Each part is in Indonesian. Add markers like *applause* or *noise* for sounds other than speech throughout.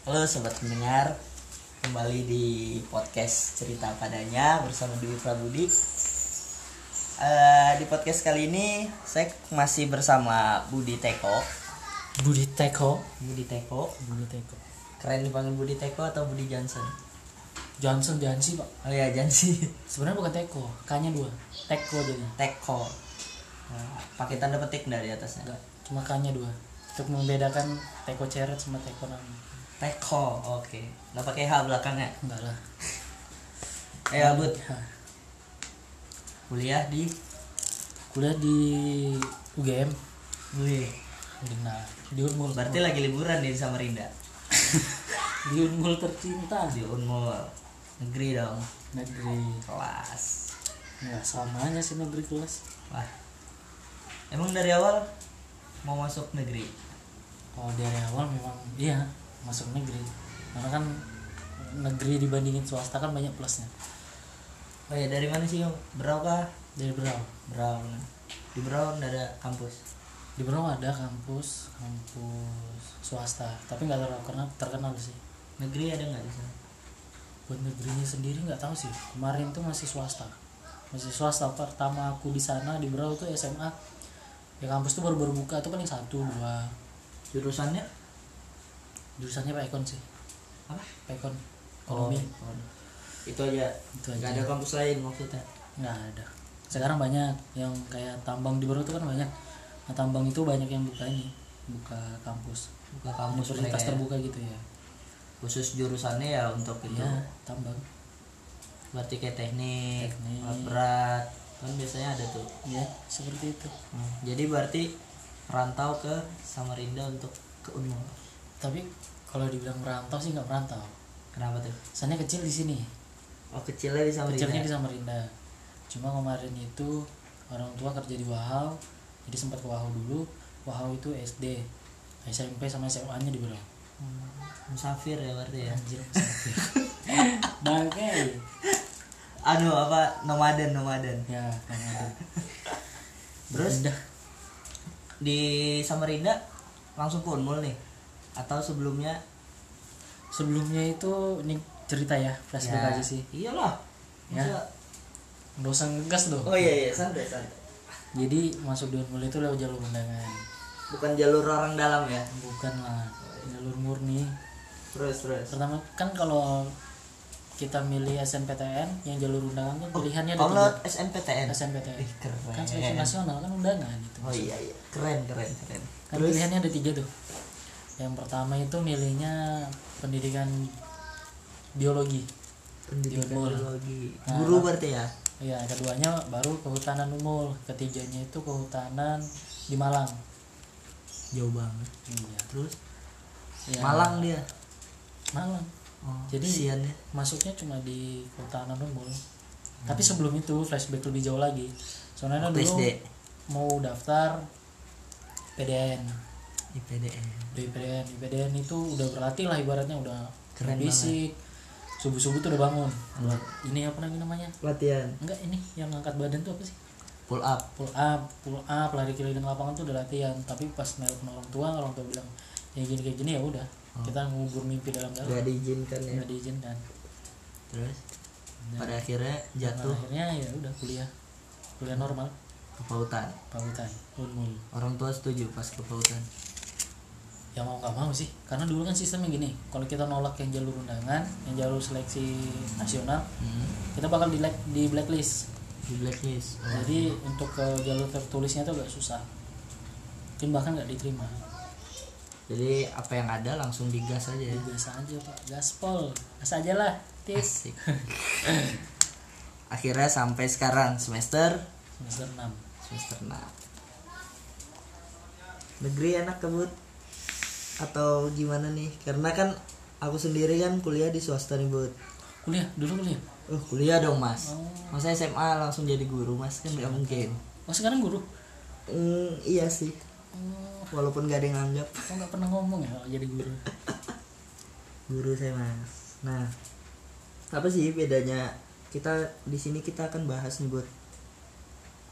Halo sobat pendengar, kembali di podcast cerita padanya bersama Dewi Prabudi. Eh, di podcast kali ini saya masih bersama Budi Teko. Budi Teko Budi Teko, Budi Teko keren dipanggil Budi Teko atau Budi Johnson? Johnson Jansi pak Oh ya Jansi, sebenarnya bukan Teko K nya dua Teko jadi Teko. Nah, pakai tanda petik dari atasnya. enggak cuma K nya dua untuk membedakan Teko Ceret sama Teko Nami Teko, oke. Nggak pakai H belakangnya. enggak lah Eh, Bud, Hah. kuliah di kuliah di UGM Wih, nah di Unmul berarti lagi liburan di Samarinda. *laughs* di Unmul tercinta Di Unmul negeri dong, negeri kelas. ya sama aja sih negeri kelas Wah. Emang dari awal mau masuk negeri? oh dari awal memang iya masuk negeri karena kan negeri dibandingin swasta kan banyak plusnya Oh ya dari mana sih? Berapa? dari Berau Berau. Di Berau ada kampus. di Berau ada kampus kampus swasta tapi nggak terlalu karena terkenal sih Negeri ada nggak di sana? buat negerinya sendiri nggak tahu sih kemarin tuh masih swasta masih swasta pertama aku di sana di Berau tuh SMA ya kampus tuh baru baru buka tuh paling satu dua Jurusannya? Jurusannya Pak Ekon sih Apa? Pak Ekon ekonomi Oh, Itu aja. itu Nggak aja ada kampus lain maksudnya. nggak ada sekarang banyak yang kayak tambang di Berau tuh kan banyak nah tambang itu banyak yang buka ini buka kampus Buka kampus universitas ya. terbuka gitu ya Khusus jurusannya ya untuk itu. iya tambang Berarti kayak teknik, Teknik. berat. Kan biasanya ada tuh. ya seperti itu Hmm, Jadi berarti merantau ke Samarinda untuk ke Unmul. tapi kalau dibilang merantau sih nggak merantau Kenapa tuh? sana kecil di sini Oh kecilnya di Samarinda. kecilnya di Samarinda cuma kemarin itu orang tua kerja di Wahau jadi sempat ke Wahau dulu Wahau itu SD SMP sama SMA nya di Hmm, Musafir ya berarti ya. anjir musafir. *laughs* bangke Anu apa nomaden nomaden. ya Ade. Terus? Di Samarinda langsung ke Unmul nih atau sebelumnya sebelumnya itu ini cerita ya flashback aja sih Iyalah. Ya. Nggak usah ngegas dong Oh iya iya santai santai. jadi masuk di Unmul itu lewat jalur undangan Bukan jalur orang dalam ya. bukan lah jalur murni Terus terus. pertama kan kalau kita milih SNPTN yang jalur undangan kan pilihannya ada Oh, tiga lo SNPTN. SNPTN Ih, keren. kan seleksi nasional kan undangan itu Oh iya iya. Keren keren keren. kan pilihannya ada tiga tuh yang pertama itu milihnya pendidikan biologi. Pendidikan biologi. Nah, Guru berarti ya. ya keduanya baru kehutanan umul ketiganya itu kehutanan di Malang. Jauh banget. iya. Terus? Ya, Malang dia. Malang. Oh, Jadi- sian ya. masuknya cuma di kehutanan umul tapi sebelum itu flashback lebih jauh lagi. Soalnya dulu SD mau daftar PDN di PDN. di PDN di PDN itu udah berlatih lah ibaratnya udah Keren fisik. Subuh subuh tuh udah bangun. Buat ini apa lagi namanya? Latihan. Enggak ini yang ngangkat badan tuh apa sih? Pull up. pull up pull up lari keliling lapangan tuh udah latihan. Tapi pas nelpon orang tua orang tua bilang ya gini kayak gini ya udah kita ngubur mimpi dalam dalam. Gak diizinkan ya. nggak diizinkan. Terus? Dan pada akhirnya jatuh? akhirnya ya udah kuliah. Kuliah normal. Ke pautan. pautan unmul. Orang tua setuju pas ke pautan. Ya mau nggak mau sih. Karena dulu kan sistemnya gini kalau kita nolak yang jalur undangan yang jalur seleksi nasional Hmm. kita bakal di di blacklist. Di blacklist. Oh. jadi untuk ke jalur tertulisnya itu agak susah. Mungkin bahkan nggak diterima. Jadi apa yang ada langsung digas aja ya. gas aja pak. Gaspol. Gas aja lah tis. Akhirnya sampai sekarang semester? Semester 6 semester 6 negeri enak kebut atau gimana nih? Karena kan aku sendiri kan kuliah di swasta nih bud. Kuliah? Dulu kuliah? Uh kuliah dong mas. Oh, masa SMA langsung jadi guru mas kan nggak mungkin. Oh sekarang guru? Hmm, iya sih. Oh. Walaupun gak ada yang nganggap. Kok nggak pernah ngomong ya jadi guru? *laughs* Guru saya mas. Nah apa sih bedanya? Kita di sini kita akan bahas nih buat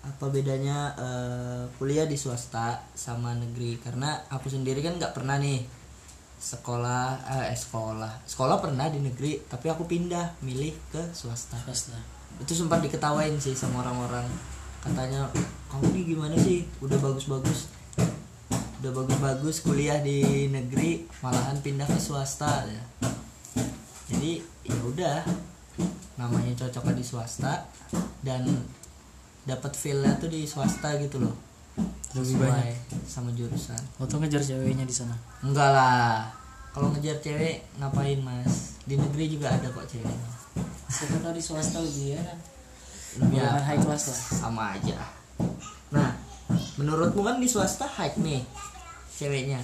apa bedanya eh, kuliah di swasta sama negeri? Karena aku sendiri kan nggak pernah nih sekolah eh sekolah. Sekolah pernah di negeri tapi aku pindah milih ke swasta. Swasta. Itu sempat diketawain sih sama orang-orang. Katanya kamu nih gimana sih? Udah bagus-bagus. Udah bagus-bagus kuliah di negeri malahan pindah ke swasta. Ya jadi ya udah namanya cocoknya di swasta dan dapat feelnya tuh di swasta gitu loh. Lebih Sesuai banyak. sama jurusan. Waktu ngejar ceweknya di sana? Enggak lah. Kalau ngejar cewek ngapain mas? Di negeri juga ada kok ceweknya. Siapa tahu di swasta lebih ya lebih apa? high class lah. sama aja. Nah menurutmu kan di swasta high nih ceweknya.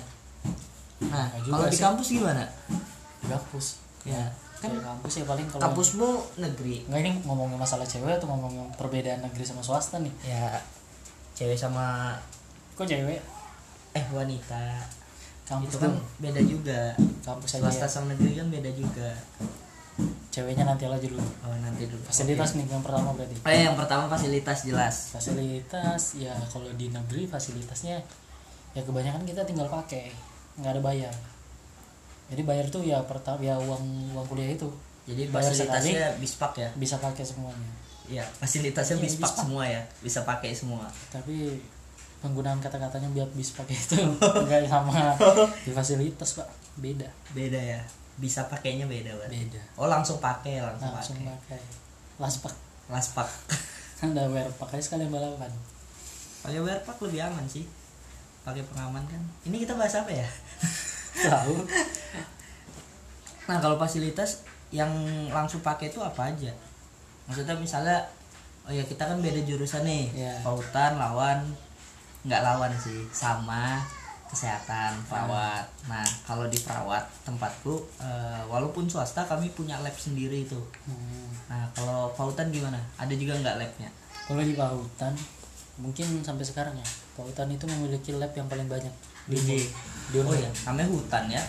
Nah kalau di kampus gimana? Di kampus. Ya kan kan kampus ya paling kalau kampusmu negeri. Nggak ini ngomongin masalah cewek atau ngomongin perbedaan negeri sama swasta nih? Ya cewek sama kok cewek? Eh wanita. Kampus itu kan tuh. beda juga. Kampus aja swasta ya. sama negeri kan beda juga. Ceweknya nanti aja dulu. Oh nanti dulu. Fasilitas nih yang pertama berarti. Eh yang pertama fasilitas jelas. Fasilitas ya kalau di negeri fasilitasnya ya kebanyakan kita tinggal pakai nggak ada bayar jadi bayar tuh ya pertama ya uang uang kuliah itu jadi Bayar fasilitasnya bispak ya bisa pakai semuanya Iya, fasilitasnya Iya, bispak bispak. semua ya, bisa pakai semua. tapi penggunaan kata-katanya biar bis pakai itu *laughs* enggak sama di *laughs* fasilitas pak beda Beda ya, bisa pakainya beda berarti. beda Oh langsung pakai, langsung, langsung pakai. pakai laspak Laspak. anda *laughs* wear pakai sekalian balapan Pakai wearpack lebih aman sih. Pakai pengaman kan. Ini kita bahas apa ya? Tahu *laughs* Nah kalau fasilitas yang langsung pakai itu apa aja? Maksudnya misalnya, oh ya kita kan beda jurusan nih. Iya. Pautan lawan, nggak lawan sih, sama kesehatan perawat. Nah kalau di perawat tempatku, eh, walaupun swasta kami punya lab sendiri itu. Hmm. Nah kalau pautan gimana? Ada juga nggak labnya? kalau di pautan mungkin sampai sekarang ya pautan itu memiliki lab yang paling banyak di Di, oh ya, namanya hutan ya?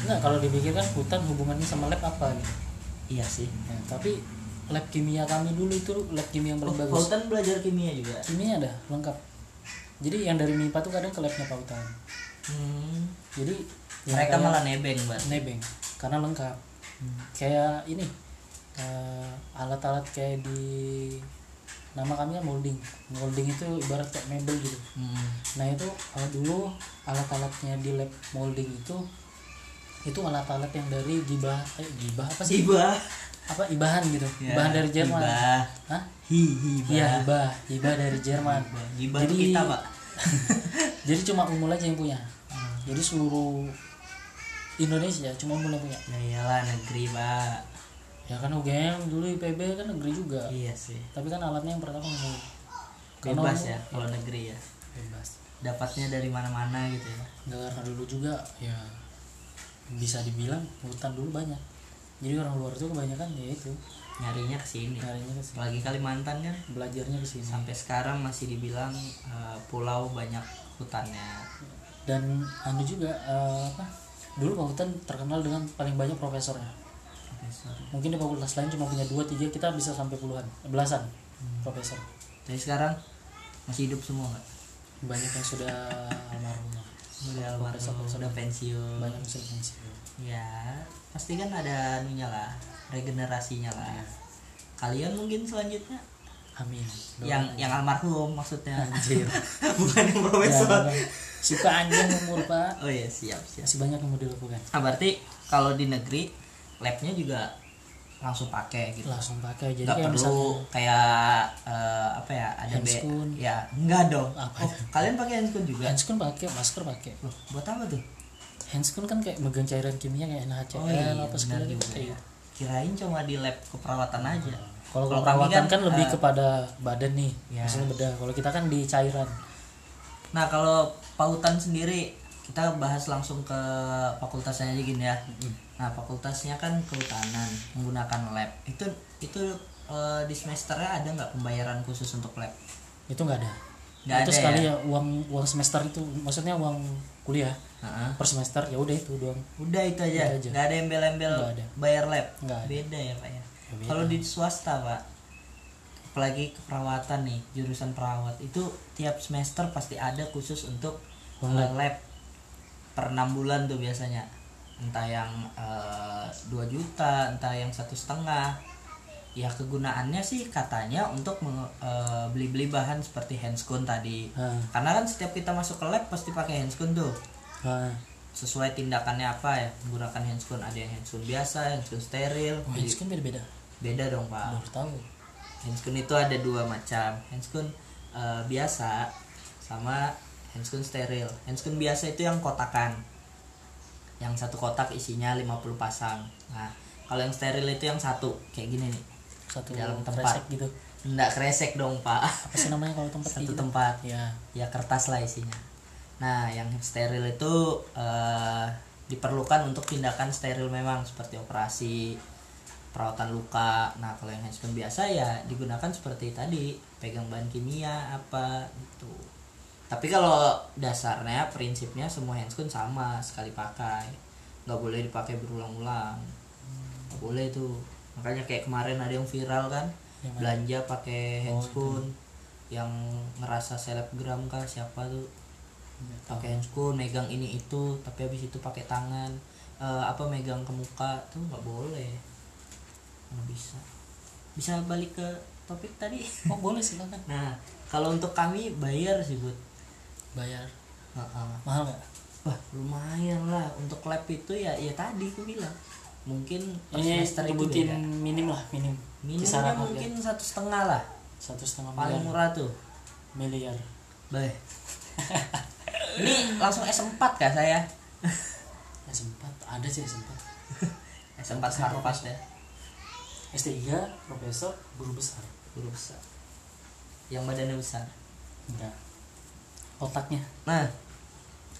Enggak, kalau dipikirkan hutan hubungannya sama lab apa gitu. Iya sih. Ya, tapi lab kimia kami dulu itu lab kimia yang Oh, paling bagus. pautan belajar kimia juga. Kimia ada lengkap. Jadi yang dari MIPA tuh kadang ke labnya pautan. Hmm. Jadi Mereka kayak malah nebeng banget. nebeng karena lengkap. Kayak ini eh, alat-alat kayak di nama kami kan molding. Molding itu ibarat kayak mebel gitu. Hmm. Nah itu eh, dulu alat-alatnya di lab molding itu itu alat-alat yang dari gibah eh, gibah apa sih Hibah. apa ibahan gitu Ya, ibahan dari Jerman Hibah. Hah? Hi, hibah. Iya hibah hibah dari Jerman Hibah Jadi- kita, Pak. *laughs* jadi cuma Unmul aja yang punya Hmm. jadi seluruh Indonesia cuma Unmul yang punya Ya iyalah negeri, Pak. Ya kan UGM dulu IPB kan negeri juga Iya sih. tapi kan alatnya yang pertama Karena Bebas Unmul- ya kalau negeri ya. bebas Dapatnya dari mana-mana gitu ya. nggak karena dulu juga ya bisa dibilang hutan dulu banyak jadi orang luar tuh kebanyakan ya itu Nyarinya ke sini. nyarinya ke sini Apalagi Kalimantan kan belajarnya ke sini sampai sekarang masih dibilang eh, pulau banyak hutannya. dan anu juga eh, apa dulu Pak Hutan terkenal dengan paling banyak profesornya Profesor. mungkin di fakultas lain cuma punya dua tiga kita bisa sampai puluhan belasan profesor Jadi sekarang masih hidup semua nggak? banyak yang sudah almarhum Udah almarhum, sudah pensiun. banyak yang sudah pensiun Ya, pasti kan ada anunya lah, regenerasinya lah. Iya. Kalian mungkin selanjutnya amin yang yang almarhum maksudnya. Anjir. *laughs* Bukan yang profesor. Dong. si panjang umur pak Oh iya, siap, siap. masih banyak yang mau dilakukan Nah, berarti kalau di negeri labnya juga langsung pakai gitu. langsung pakai jadi Nggak kayak perlu kayak eh, apa ya ada Handskun. ya enggak dong Apa? oh, kalian pakai handskun juga handskun pakai masker pakai Loh, buat apa tuh handskun kan kayak megang cairan kimia kayak NaCl oh iya apa segala gitu ya. kirain cuma di lab keperawatan aja Kalau Kalau perawatan kami kan, kan, lebih eh, kepada badan nih, Ya. maksudnya bedah. Kalau kita kan di cairan. nah kalau pautan sendiri kita bahas langsung ke fakultasnya aja gini ya nah fakultasnya kan kehutanan menggunakan lab itu itu eh, di semesternya ada nggak pembayaran khusus untuk lab Itu nggak ada. Nggak itu ada sekali ya? ya uang uang semester itu, maksudnya uang kuliah Heeh. per semester ya udah itu doang. Udah itu aja, Udah aja. nggak ada embel-embel Nggak ada. bayar lab. Nggak ada. Beda ya pak ya. Ya. Kalau di swasta pak, apalagi keperawatan nih, jurusan perawat itu tiap semester pasti ada khusus untuk Uang lab. lab per enam bulan tuh biasanya. Entah yang eh, 2 juta entah yang satu setengah. Ya kegunaannya sih katanya untuk eh, beli-beli bahan seperti handscoon tadi. Ah, karena kan setiap kita masuk ke lab pasti pakai handscoon tuh. Ah. sesuai tindakannya apa ya? Menggunakan handscoon ada yang handscoon biasa handscoon steril. Oh, Jadi, handscoon beda-beda? Beda dong pak. Baru tahu. Handscoon itu ada dua macam. Handscoon eh, biasa sama handscoon steril. Handscoon biasa itu yang kotakan yang satu kotak isinya 50 pasang. Nah kalau yang steril itu yang satu kayak gini nih. Satu Dalam tempat. kresek gitu. Nggak kresek dong pak. Apa sih namanya kalau tempat satu gitu? tempat. Ya ya kertas lah isinya. Nah yang steril itu eh, diperlukan untuk tindakan steril memang seperti operasi perawatan luka. Nah kalau yang handscoon biasa ya digunakan seperti tadi pegang bahan kimia apa gitu tapi kalau dasarnya prinsipnya semua handscoon sama sekali pakai. Nggak boleh dipakai berulang-ulang. Nggak boleh tuh makanya kayak kemarin ada yang viral kan Yang belanja pakai Oh, handscoon yang ngerasa selebgram kah siapa tuh? Pakai handscoon megang ini itu tapi habis itu pakai tangan. Eh, apa megang ke muka tuh nggak boleh. Nggak bisa. Bisa balik ke topik tadi? Oh boleh silakan. *laughs* Nah kalau untuk kami bayar sih buat bayar. Heeh. mahal nggak? Wah lumayan lah. Untuk lab itu ya ya tadi aku bilang. Mungkin ini sebutin minim lah minim. Minimnya mungkin satu setengah lah. Satu setengah paling miliar. murah tuh. Miliar. Baik. *laughs* ini langsung S4 kah saya? Ya sempat ada sih sempat S4 *laughs* Harvard ya. S3 profesor guru besar. Guru besar. Yang badannya besar. Enggak otaknya. Nah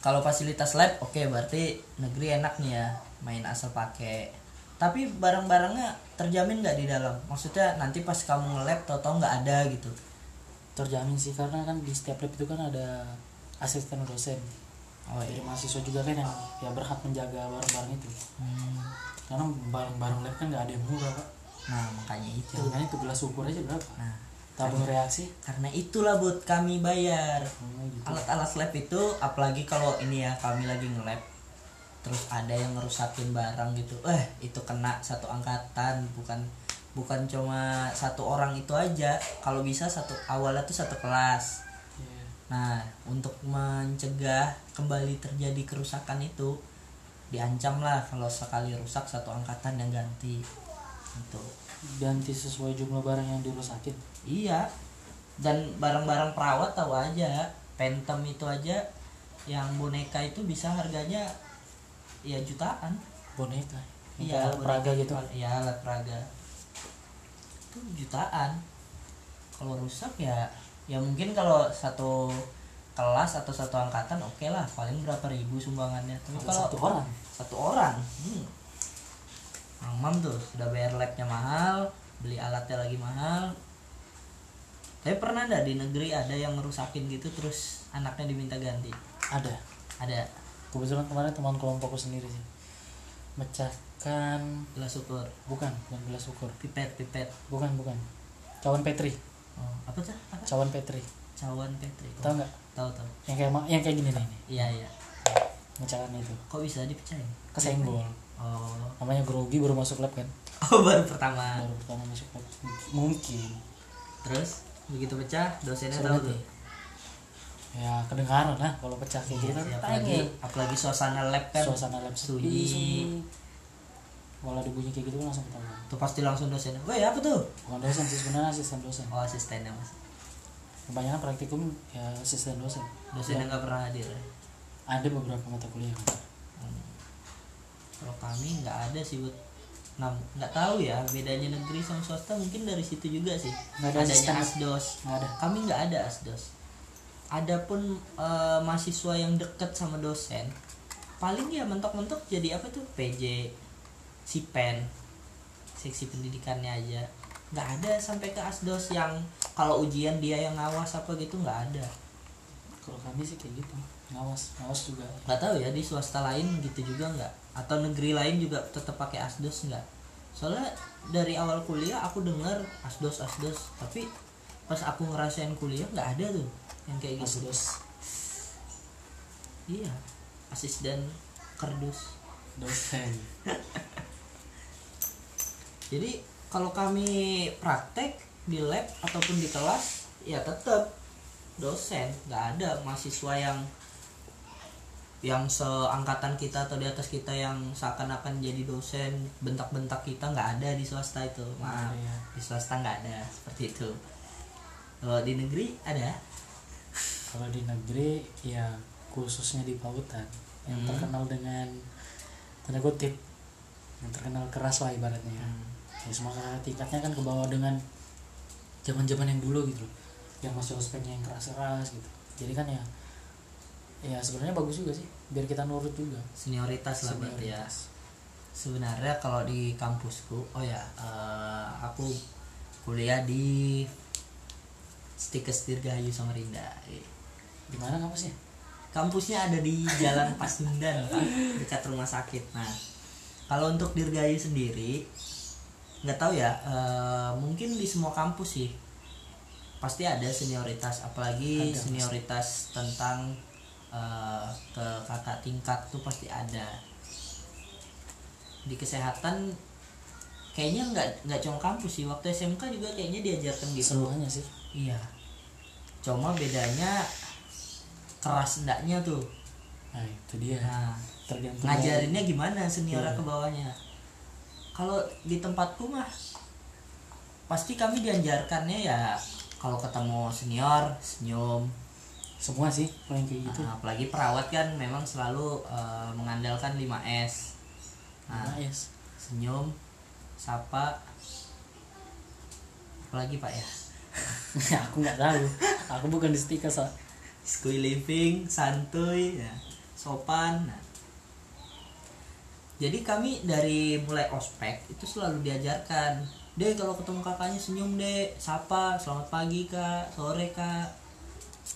kalau fasilitas lab oke berarti negeri enak nih ya main asal pakai. Tapi barang-barangnya terjamin nggak di dalam? Maksudnya nanti pas kamu nge-lab tau-tau nggak ada gitu. Terjamin sih karena kan di setiap lab itu kan ada asisten dosen. Oh jadi iya mahasiswa juga kan yang ya berhak menjaga barang-barang itu. Hmm, karena barang-barang lab kan nggak ada yang murah pak. Nah makanya itu. Ya, makanya itu gelas ukur aja berapa? Nah tabung reaksi karena itulah buat kami bayar. Oh, gitu. alat-alat lab itu apalagi kalau ini ya kami lagi nge-lab terus ada yang ngerusakin barang gitu. Eh itu kena satu angkatan bukan bukan cuma satu orang itu aja. Kalau bisa satu awalnya tuh satu kelas. Iya. nah untuk mencegah kembali terjadi kerusakan itu diancam lah kalau sekali rusak satu angkatan yang ganti. Itu ganti sesuai jumlah barang yang dirusakin Iya. Dan barang-barang perawat tahu aja, Phantom itu aja yang boneka itu bisa harganya ya jutaan. boneka Iya, iya peraga gitu Iya, alat peraga. Itu jutaan. Kalau rusak ya ya mungkin kalau satu kelas atau satu angkatan oke lah paling berapa ribu sumbangannya tapi Kalau kalau satu orang satu orang hmm. Mamam tuh sudah bayar labnya mahal beli alatnya lagi mahal tapi pernah nggak di negeri ada yang ngerusakin gitu terus anaknya diminta ganti? Ada. Ada. Kebetulan kemarin teman kelompokku sendiri sih. Mecahkan gelas ukur. Bukan bukan gelas ukur. Pipet pipet. Bukan bukan. Cawan petri. Oh, apa tuh apa? Cawan petri. Cawan petri. Tahu nggak? Tahu tahu. Yang kayak yang kayak gini nih. Nih iya iya. Mecahkan itu. Kok bisa dipecahin? Kesenggol. Oh. Namanya grogi baru masuk lab kan? Oh baru pertama. Baru pertama masuk lab. Mungkin. Terus begitu pecah dosennya Sulit tahu tuh. Nih. ya kedengaran lah kalau pecah kayak gitu. Iya, apalagi apalagi suasana lab kan. Suasana lab sunyi. kalau ada bunyi kayak gitu kan langsung ketahuan tuh pasti langsung dosennya woi apa tuh? Bukan dosen sih sebenarnya asisten dosen. Oh asistennya mas. Kebanyakan praktikum ya asisten dosen. Dosennya nggak pernah hadir ya? ada beberapa mata kuliah Hmm. kalau kami nggak ada sih buat nggak tahu ya bedanya negeri sama swasta mungkin dari situ juga sih. Nggak ada adanya asdos. Nggak ada. Kami nggak ada asdos. Adapun eh, mahasiswa yang deket sama dosen paling ya mentok-mentok jadi apa tuh? PJ sipen seksi pendidikannya aja. Nggak ada sampai ke asdos yang kalau ujian dia yang ngawas apa gitu nggak ada. Kalau kami sih kayak gitu. Ngawas ngawas juga. Nggak tahu ya di swasta lain gitu juga nggak atau negeri lain juga tetap pakai asdos nggak? Soalnya dari awal kuliah aku dengar asdos asdos. Tapi pas aku ngerasain kuliah nggak ada tuh yang kayak gitu. Asdos. Iya asisten kardus. Dosen. *laughs* Jadi kalau kami praktek di lab ataupun di kelas ya tetap dosen. Nggak ada mahasiswa yang yang seangkatan kita atau di atas kita yang seakan-akan jadi dosen bentak-bentak kita nggak ada di swasta itu. Maaf. Iya. di swasta nggak ada seperti itu. Kalau di negeri ada? Kalau di negeri ya khususnya di pautan yang Hmm. terkenal dengan tanda kutip yang terkenal keras lah ibaratnya Hmm. ya semua tingkatnya kan ke bawah dengan zaman zaman yang dulu gitu loh. Yang masih ospeknya yang keras keras gitu. Jadi kan ya ya sebenarnya bagus juga sih. Biar kita nurut juga. Senioritas lah berarti ya. Sebenarnya kalau di kampusku oh ya eh, aku kuliah di Stikes Dirgahayu Samarinda. Di mana kampusnya? Kampusnya ada di Jalan Pasundan Pak, dekat rumah sakit. Nah kalau untuk Dirgahayu sendiri nggak tahu ya eh, mungkin di semua kampus sih. Pasti ada senioritas apalagi Ada, senioritas tentang eh, ke kakak tingkat tuh pasti ada. Di kesehatan kayaknya nggak nggak cuma kampus sih waktu SMK juga kayaknya diajarkan gitu. Semuanya sih. Iya. Cuma bedanya keras endaknya tuh. Nah itu dia. Nah tergantung ngajarinnya gimana seniornya Iya. ke bawahnya. Kalau di tempatku mah pasti kami diajarkannya ya kalau ketemu senior senyum semua sih paling kayak gitu. Nah, apalagi perawat kan memang selalu eh, mengandalkan 5S nah nah, yes senyum sapa apalagi pak ya? *laughs* Aku nggak tahu. Aku bukan di stika so Skuy living, santuy, ya, sopan. Nah. Jadi kami dari mulai ospek itu selalu diajarkan, deh kalau ketemu kakaknya senyum deh, sapa, selamat pagi kak, sore kak.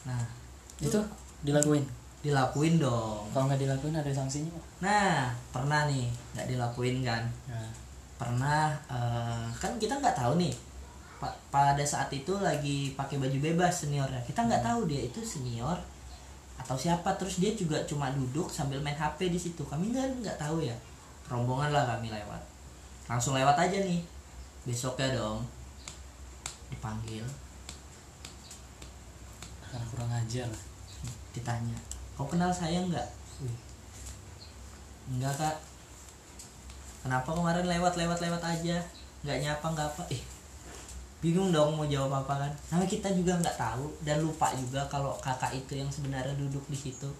Nah itu dilakuin? Dilakuin dong. kalau nggak dilakuin ada sanksinya? Nah pernah nih nggak dilakuin kan? nah, Pernah eh, kan kita nggak tahu nih pa- pada saat itu lagi pakai baju bebas seniornya kita nggak tahu dia itu senior atau siapa. Terus dia juga cuma duduk sambil main HP di situ. Kami nggak nggak tahu ya. Rombongan lah kami lewat. Langsung lewat aja nih. Besoknya dong dipanggil karena kurang ajar ditanya kau kenal saya nggak? Enggak kak. Kenapa kemarin lewat lewat lewat aja? Nggak nyapa nggak apa. Eh bingung dong mau jawab apa kan. Namanya kita juga nggak tahu dan lupa juga kalau kakak itu yang sebenarnya duduk di situ.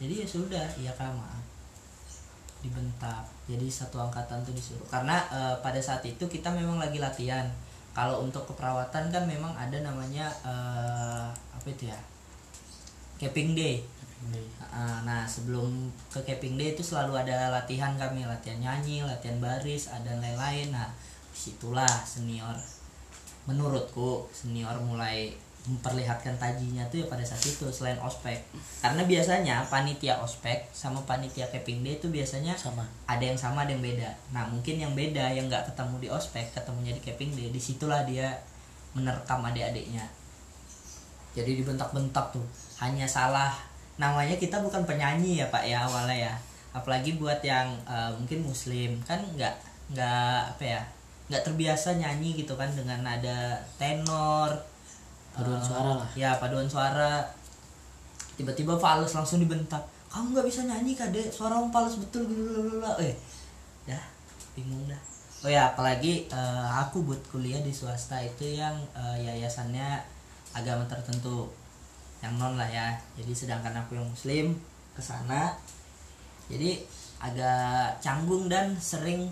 Jadi ya sudah iya kak maaf. Dibentak. Jadi satu angkatan tuh disuruh. Karena eh, pada saat itu kita memang lagi latihan. Kalau untuk keperawatan kan memang ada namanya eh, apa itu ya capping day. Uh, Nah sebelum ke capping day itu selalu ada latihan kami latihan nyanyi, latihan baris, ada lain-lain. Nah di situlah senior menurutku senior mulai memperlihatkan tajinya tuh ya pada saat itu selain ospek. Karena biasanya panitia ospek sama panitia capping day itu biasanya sama ada yang sama ada yang beda. Nah mungkin yang beda yang nggak ketemu di ospek ketemunya di capping day di situlah dia menerkam adik-adiknya. Jadi dibentak-bentak tuh. Hanya salah. Namanya kita bukan penyanyi ya pak ya awalnya ya. Apalagi buat yang eh, mungkin muslim. Kan nggak nggak apa ya nggak terbiasa nyanyi gitu kan dengan nada tenor. Paduan eh, suara lah. ya paduan suara. Tiba-tiba fals langsung dibentak. Kamu nggak bisa nyanyi kade suara kamu fals betul gitu eh dah bingung dah. Oh ya apalagi eh, aku buat kuliah di swasta itu yang eh, yayasannya agama tertentu yang non lah ya. Jadi sedangkan aku yang muslim ke sana jadi agak canggung dan sering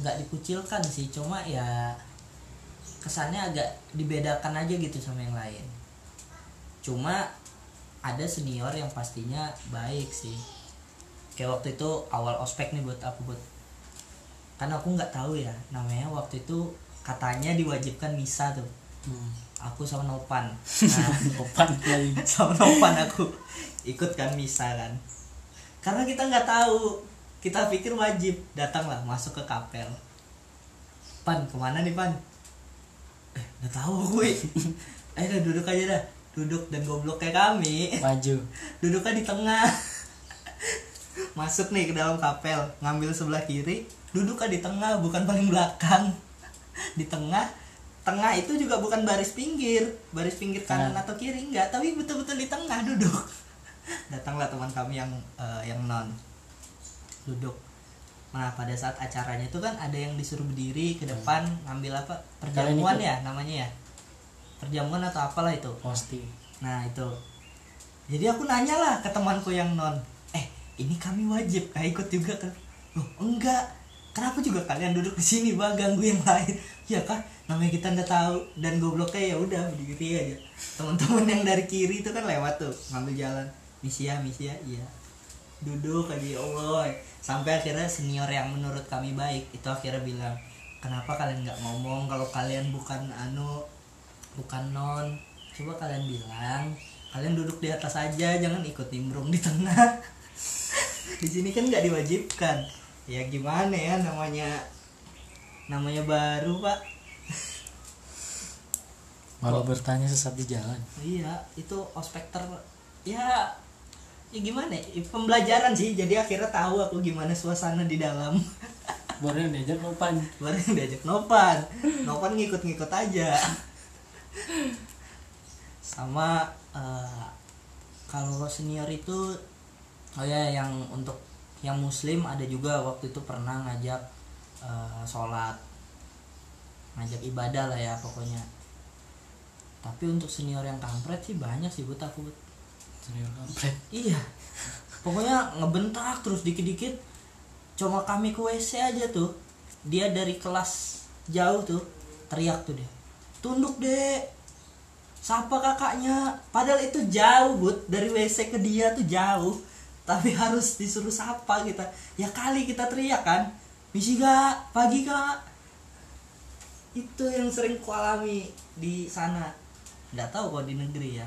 nggak dikucilkan sih. Cuma ya kesannya agak dibedakan aja gitu sama yang lain. Cuma ada senior yang pastinya baik sih. Kayak waktu itu awal ospek nih buat aku buat kan aku nggak tahu ya namanya waktu itu katanya diwajibkan misa tuh. Hmm. Aku sama Nopan. *laughs* Nah opan lagi *laughs* sama Nopan aku. Ikut kan misa kan. Karena kita nggak tahu. Kita pikir wajib. Datanglah masuk ke kapel. Pan ke mana nih pan? Eh nggak tahu gue *laughs* ayo dah duduk aja dah. Duduk dan goblok kayak kami. Maju duduknya di tengah. Masuk nih ke dalam kapel. Ngambil sebelah kiri. Duduk kan di tengah bukan paling belakang. Di tengah tengah itu juga bukan baris pinggir baris pinggir kanan Nah. atau kiri enggak tapi betul-betul di tengah duduk. *laughs* Datanglah teman kami yang eh, yang non duduk. Nah pada saat acaranya itu kan ada yang disuruh berdiri ke depan ngambil apa perjamuan ya namanya ya? Perjamuan atau apalah itu. Pasti Nah itu. Jadi aku nanya lah ke temanku yang non Eh ini kami wajib kah ikut juga kan Loh enggak. Kenapa juga kalian duduk di sini bang ganggu yang lain Ya kah? Namanya kita nggak tahu. Dan gobloknya ya udah berdiri aja. Teman-teman yang dari kiri itu kan lewat tuh Ngambil jalan. Misia misia iya. Duduk aja ya Allah. Sampai akhirnya senior yang menurut kami baik Itu akhirnya bilang Kenapa kalian nggak ngomong kalau kalian bukan anu bukan non? Coba kalian bilang kalian duduk di atas aja jangan ikut nimbrung di tengah. *laughs* Di sini kan nggak diwajibkan. Ya gimana ya namanya namanya baru pak. Malu bertanya sesat di jalan. Iya itu ospek ter ya ya gimana ya, pembelajaran sih jadi akhirnya tahu aku gimana suasana di dalam. *laughs* Baru yang diajak nopan. Baru yang diajak Nopan. Nopan ngikut-ngikut aja. Sama eh, kalau senior itu oh ya yang untuk yang muslim ada juga waktu itu pernah ngajak eh, sholat ngajak ibadah lah ya pokoknya tapi untuk senior yang kampret sih banyak sih buat aku Bud. senior kampret Iya. Pokoknya ngebentak terus dikit-dikit. Cuma kami ke WC aja tuh. Dia dari kelas jauh tuh teriak tuh dia. Tunduk deh. Sapa kakaknya. Padahal itu jauh, Bud. Dari WC ke dia tuh jauh. Tapi harus disuruh sapa kita. Ya kali kita teriak kan. Misi gak? Pagi kak? Itu yang sering kualami di sana. Nggak tahu kok di negeri ya.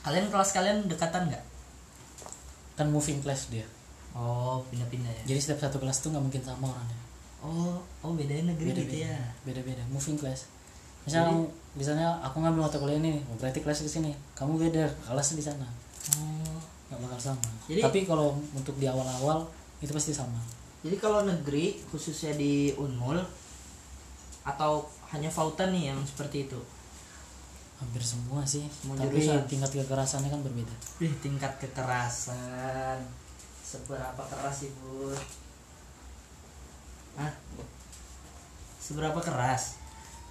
Kalian kelas kalian dekatan nggak? kan moving class dia Oh, pindah-pindah ya. jadi setiap satu kelas tuh nggak mungkin sama orangnya Oh, oh bedanya negeri beda gitu beda ya. beda beda moving class misalnya kamu- misalnya aku ngambil mata kuliah ini oh, berarti kelas di sini kamu beda kelas di sana Oh. nggak bakal sama Jadi- tapi kalau untuk di awal-awal itu pasti sama Jadi kalau negeri khususnya di Unmul atau hanya Fautan nih yang seperti itu. hampir semua sih Semua tapi jurusan. tingkat kekerasannya kan berbeda Ih, tingkat kekerasan seberapa keras sih, Bu? Hah? Seberapa keras?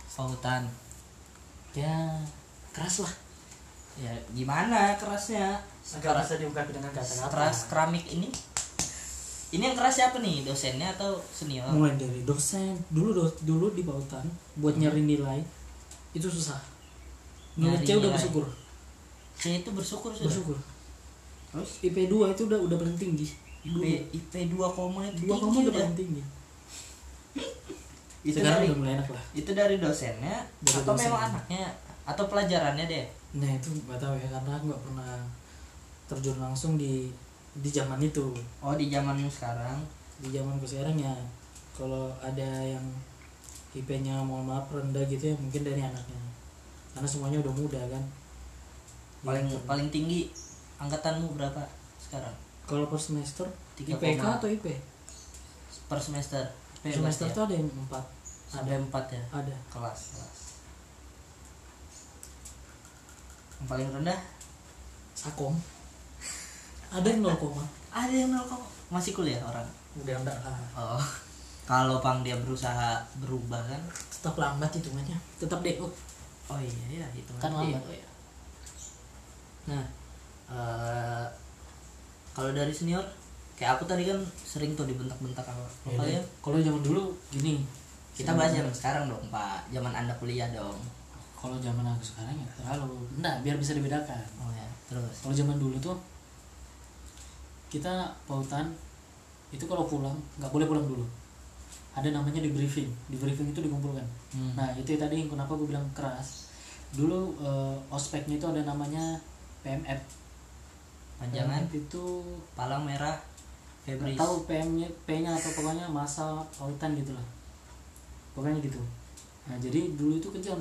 Fautan. ya keras lah Ya, gimana kerasnya? Agak bisa diungkapkan dengan kata-kata Keras keramik ini? Ini yang keras siapa nih? Dosennya atau senior? mulai dari dosen dulu do- dulu di Bautan buat nyari nilai itu susah Menurut C udah nilai. bersyukur C itu bersyukur sudah. bersyukur Terus IP 2 itu udah udah paling tinggi IP IP 2 koma itu dua tinggi kamu udah udah. paling tinggi Itu sekarang dari udah mulai enak lah itu dari dosennya Dari atau dosen. memang anaknya atau pelajarannya deh. nah itu nggak tahu ya karena aku nggak pernah terjun langsung di di zaman itu Oh di zaman sekarang. di zamanku sekarang ya kalau ada yang IP-nya mohon maaf rendah gitu ya mungkin dari anaknya karena semuanya udah muda kan Paling Gitu. paling tinggi angkatanmu berapa sekarang? kalau per semester Tiga IPK koma. atau IP Per semester. IP semester tuh ada yang empat ya? sampai 4 ya ada kelas kelas. Yang paling rendah sakom ada yang 0, koma. ada yang 0, masih kuliah orang. udah enggak lah Oh. Kalau pang dia berusaha berubah kan. tetap lambat hitungannya tetap DO Oh iya ya itu Kan lambat. Oh, iya. Nah, eh, kalau dari senior kayak aku tadi kan sering tuh dibentak-bentak. Kalau Beda. kalian kalau zaman dulu gini kita bahas zaman sekarang dong, Pak. Zaman Anda kuliah dong. kalau zaman aku sekarang ya terlalu enggak biar bisa dibedakan Oh ya, terus. kalau zaman dulu tuh kita pautan itu kalau pulang nggak boleh pulang dulu. Ada namanya di briefing di briefing itu dikumpulkan. Hmm. nah itu tadi kenapa gue bilang keras? Dulu eh, ospeknya itu ada namanya PMF Panjangan? PMF itu palang merah Febris. tahu PM-nya P-nya atau pokoknya masa pautan gitu lah. Pokoknya gitu. Nah jadi dulu itu kejam.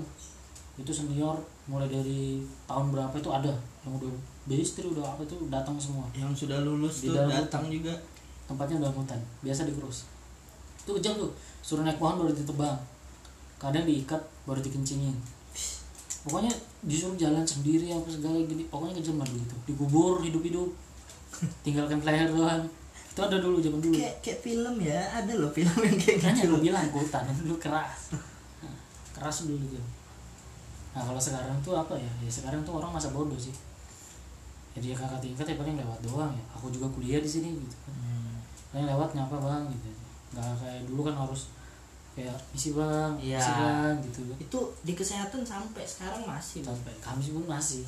Itu senior mulai dari tahun berapa itu ada yang udah beristri udah apa itu datang semua. Yang sudah lulus Di tuh datang juga. tempatnya dalam hutan biasa di krus itu kejam tuh suruh naik pohon baru ditebang. Kadang diikat baru dikencingin. Pokoknya disuruh jalan sendiri apa segala gini pokoknya kejam lah gitu. Dikubur hidup-hidup. *laughs* Tinggalkan leher doang. Itu ada dulu zaman dulu. Kayak kayak film ya ada loh film yang kayak Makanya gitu. gue bilang hutan dulu keras. Nah, keras dulu tuh. Nah kalau sekarang tuh apa ya? Ya sekarang tuh orang masa bodoh sih jadi ya kakak tingkat ya paling lewat doang ya. Aku juga kuliah di sini gitu. Kan Hmm, paling lewat nyapa bang gitu. Nggak kayak dulu kan harus kayak isi bang Iya. isi bang gitu. Itu di kesehatan sampai sekarang masih Bang. sampai kami sih pun masih.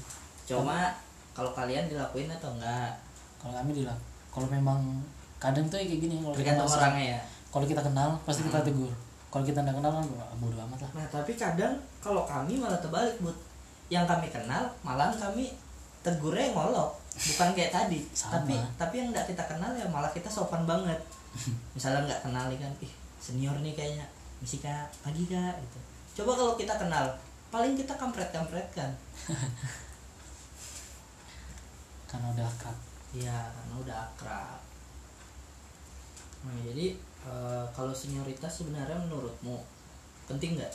Cuma kalau kalian dilakuin atau enggak kalau kami bilang kalau memang kadang tuh ya kayak gini kalau kita orangnya ya. kalau kita kenal pasti kita Hmm. tegur. Kalau kita nggak kenal kan bodo amat lah. Nah tapi kadang kalau kami malah terbalik bud. Yang kami kenal malah kami tegurnya ngolok bukan kayak tadi Sama. tapi tapi yang nggak kita kenal ya malah kita sopan banget *laughs* misalnya nggak kenal nih kan ih senior nih kayaknya misi kak pagi kak gitu coba kalau kita kenal paling kita kampret kampret kan *laughs* karena udah akrab Iya, karena udah akrab. Nah, jadi eh, kalau senioritas sebenarnya menurutmu penting nggak?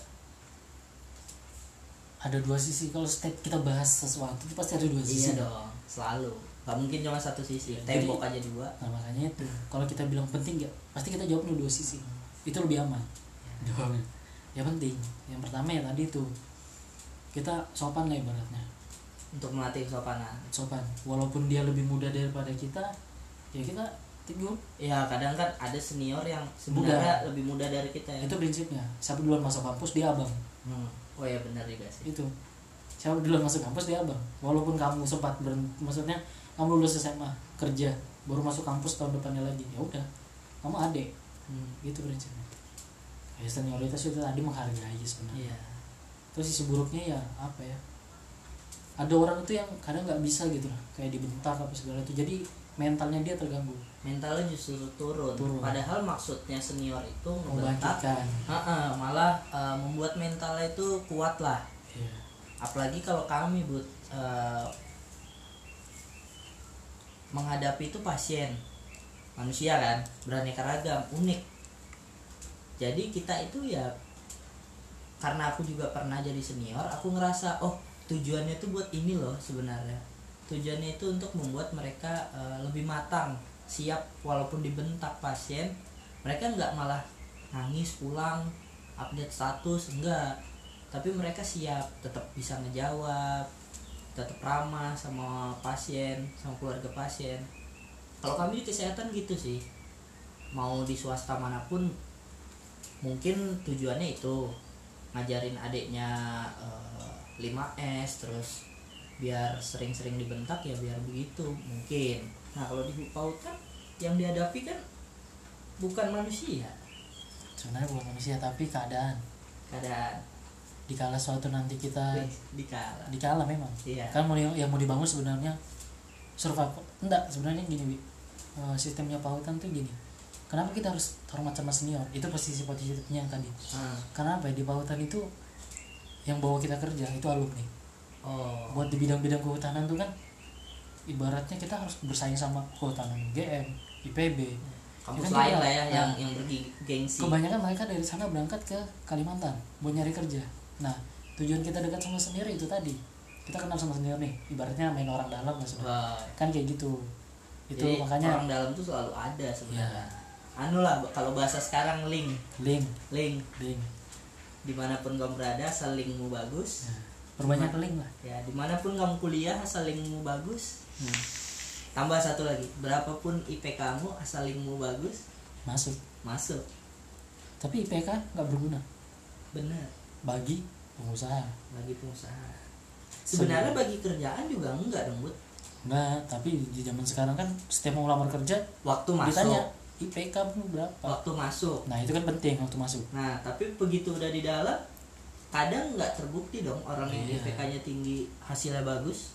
Ada dua sisi kalau setiap kita bahas sesuatu itu pasti ada dua sisi Iya dong, selalu. Gak mungkin cuma satu sisi. Jadi- Tembok aja dua. nah makanya itu kalau kita bilang penting ya pasti kita jawabnya dua sisi itu lebih aman jawabnya ya penting yang pertama ya tadi itu kita sopan lah ibaratnya Untuk melatih kesopanan. sopan walaupun dia lebih muda daripada kita ya kita tegur Ya kadang kan ada senior yang sebenarnya lebih muda dari kita ya. itu prinsipnya siapa duluan masuk kampus dia abang Hmm. Oh ya benar juga sih. itu. Siapa duluan masuk kampus dia abang. Walaupun kamu sempat ber maksudnya kamu lulus SMA kerja baru masuk kampus tahun depannya lagi. Ya udah kamu adik. Hmm. gitu prinsipnya ya senioritas itu tadi menghargai sebenarnya. Iya. terus sisi buruknya ya apa ya ada orang itu yang kadang nggak bisa gitu lah. Kayak dibentak apa segala itu. Jadi mentalnya dia terganggu Mentalnya justru turun. Turun. Padahal maksudnya senior itu membentak, membangkitkan Ha-ha, malah eh, membuat mentalnya itu kuat lah. Iya. apalagi kalau kami but eh, menghadapi itu pasien manusia kan beraneka ragam unik jadi kita itu ya karena aku juga pernah jadi senior aku ngerasa oh tujuannya itu buat ini loh sebenarnya tujuannya itu untuk membuat mereka eh, lebih matang siap walaupun dibentak pasien mereka nggak malah nangis pulang update status enggak. Tapi mereka siap tetap bisa ngejawab tetap ramah sama pasien sama keluarga pasien. Kalau kami di kesehatan gitu sih. Mau di swasta mana pun mungkin tujuannya itu ngajarin adiknya eh, 5S terus biar sering-sering dibentak ya biar begitu mungkin nah kalau di PAUD kan yang dihadapi kan bukan manusia. Sebenarnya bukan manusia tapi keadaan. Keadaan. Dikala suatu nanti kita dikala. dikala memang. Iya. Kan mau yang, mau dibangun sebenarnya survival enggak sebenarnya gini Wi. Eh, sistemnya pautan tuh gini. Kenapa kita harus hormat sama senior? Itu posisi positifnya yang tadi. Ah, karena apa ya di pautan itu yang bawa kita kerja itu alumni? Oh. Buat di bidang-bidang kehutanan tuh kan ibaratnya kita harus bersaing sama kehutanan GM IPB kampus kan lain lah ya nah. yang yang bergengsi kebanyakan mereka dari sana berangkat ke Kalimantan buat nyari kerja. Nah tujuan kita dekat sama senior itu tadi. Kita kenal sama senior nih ibaratnya main orang dalam lah sebenarnya. Wah, kan kayak gitu. Itu jadi makanya orang dalam tuh selalu ada sebenarnya. Ya. anu lah kalau bahasa sekarang link. Link. Link. Link. Di mana pun kamu berada asal linkmu bagus. Nah, perbanyak link lah. Ya di mana pun kamu kuliah asal linkmu bagus Hmm, tambah satu lagi berapapun IP kamu asal linkmu bagus masuk. masuk. Tapi IPK nggak berguna. Benar. Bagi pengusaha. Bagi pengusaha. Sebenarnya bagi kerjaan juga enggak dong Bud. Nah, tapi di zaman sekarang kan setiap mau lamar kerja waktu masuk. ditanya IPK berapa. waktu masuk. Nah, itu kan penting waktu masuk. nah tapi begitu udah di dalam kadang nggak terbukti dong orang yang Iya. IPK-nya tinggi hasilnya bagus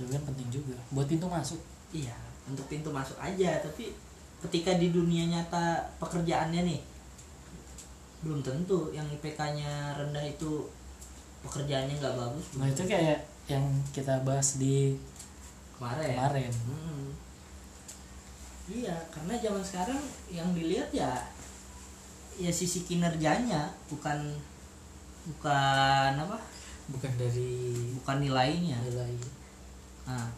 Itu kan penting juga buat pintu masuk. Iya, untuk pintu masuk aja, tapi ketika di dunia nyata pekerjaannya nih belum tentu yang IPK-nya rendah itu pekerjaannya nggak bagus. Nah, itu kayak yang kita bahas di kemarin. kemarin. Hmm. iya karena zaman sekarang yang dilihat ya ya sisi kinerjanya bukan bukan apa bukan dari bukan nilainya nilai nah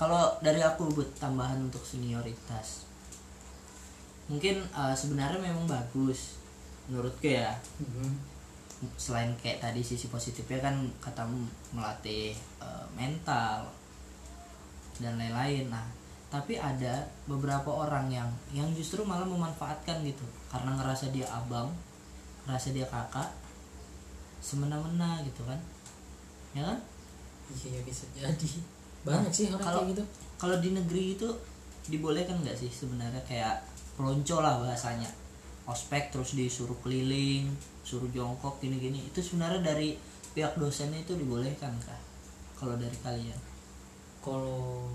kalau dari aku buat tambahan untuk senioritas mungkin eh, sebenarnya memang bagus menurutku ya. Mhm. selain kayak tadi sisi positifnya kan katamu melatih eh, mental dan lain-lain. Nah tapi ada beberapa orang yang yang justru malah memanfaatkan gitu. Karena ngerasa dia abang ngerasa dia kakak semena-mena gitu kan. Ya kan? Iya bisa jadi banyak sih orang kalau- kayak gitu. kalau di negeri itu dibolehkan nggak sih sebenarnya kayak pelonco lah bahasanya? Ospek terus disuruh keliling suruh jongkok gini-gini. Itu sebenarnya dari pihak dosennya itu dibolehkan kah? Kalau dari kalian? Kalau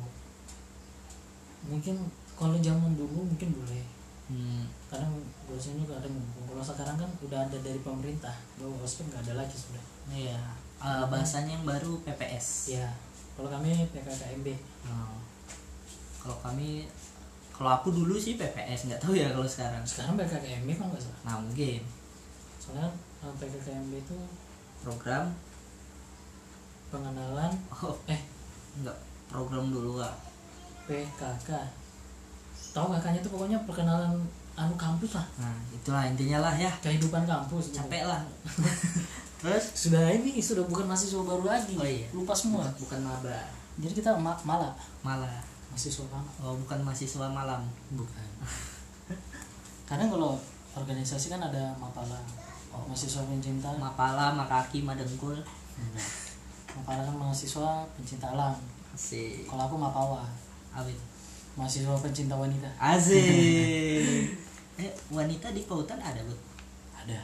mungkin kalau zaman dulu mungkin boleh. Hmm, kadang dosennya kadang ngomong. kalau sekarang kan udah ada dari pemerintah bahwa ospek nggak ada lagi sudah iya. Eh, bahasanya yang baru PPS ya kalau kami PKKMB Oh. kalau kami kalau aku dulu sih PPS nggak tahu ya kalau sekarang. Sekarang PKKMB kan nggak salah? Nah mungkin. Soalnya eh, PKKMB itu program? pengenalan oh. eh nggak program dulu ah PKK tahu kakaknya itu pokoknya perkenalan anu kampus lah. Nah itulah intinya lah ya. Kehidupan kampus gitu. capek lah *laughs* terus? Sudah ini sudah bukan mahasiswa baru lagi. Oh iya. lupa semua. Bukan maba. Jadi kita ma malah malah mahasiswa lama oh bukan mahasiswa malam. Bukan. *laughs* Kadang kalau organisasi kan ada mapala. Oh. mahasiswa pencinta. Mapala makaki madengkul. Mapala kan mahasiswa pencinta alam. Asik. Kalau aku mapawa. Awit mahasiswa pencinta wanita. Asik. *laughs* Eh wanita di pautan ada bu? Ada.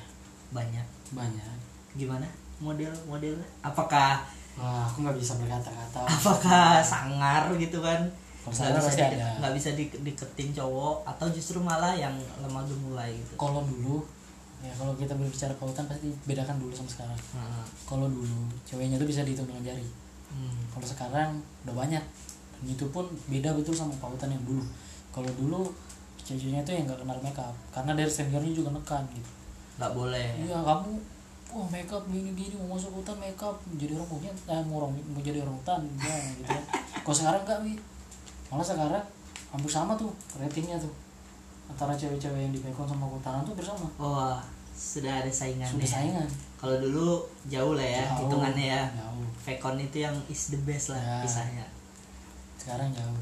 Banyak. Banyak gimana model modelnya? Apakah wah aku nggak bisa berkata-kata. *laughs* apakah sangar gitu kan? Nggak bisa di- nggak bisa di, diketin cowok atau justru malah yang lemah gemulai gitu? Kalau dulu ya kalau kita berbicara pautan pasti bedakan dulu sama sekarang. Nah, kalau dulu ceweknya tuh bisa dihitung dengan jari. Hmm. kalau sekarang udah banyak. Dan itu pun beda betul sama pautan yang dulu. Kalau dulu ceweknya tuh yang nggak kenal makeup. Karena dari seniornya juga nekan gitu. Nggak boleh. Iya kamu oh makeup gini gini mau masuk hutan makeup. Jadi orang punya eh, mau orang mau jadi orang hutan ya, gitu ya kalau sekarang enggak wi. Malah sekarang hampir sama tuh ratingnya tuh. Antara cewek-cewek yang di Pekon sama kehutanan tuh bersama. Oh sudah ada saingannya. Sudah saingan. Kalau dulu jauh lah ya Jauh. hitungannya ya. jauh. Itu yang is the best lah Ya. kisahnya. Sekarang jauh.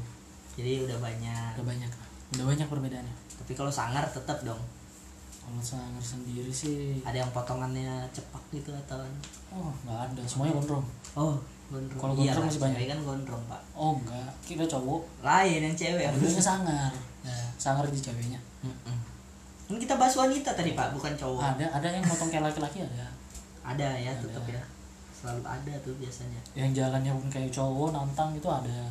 Jadi udah banyak. Udah banyak lah. Udah banyak perbedaannya. Tapi kalau sangar tetap dong kalau sangar sendiri sih ada yang potongannya cepak gitu atau oh nggak ada. Semuanya gondrong. Oh gondrong. Kalau Iya gondrong lah, masih banyak. cewek kan gondrong pak. Oh enggak kita cowok. Lain yang cewek. Dulunya sangar. Nah, sangar di ceweknya. Mm-mm. kan kita bahas wanita tadi pak bukan cowok. Ada ada yang motong kayak laki-laki ada. Ada ya Ada. tetap ya. Selalu ada tuh biasanya. Yang jalannya pun kayak cowok nantang itu ada.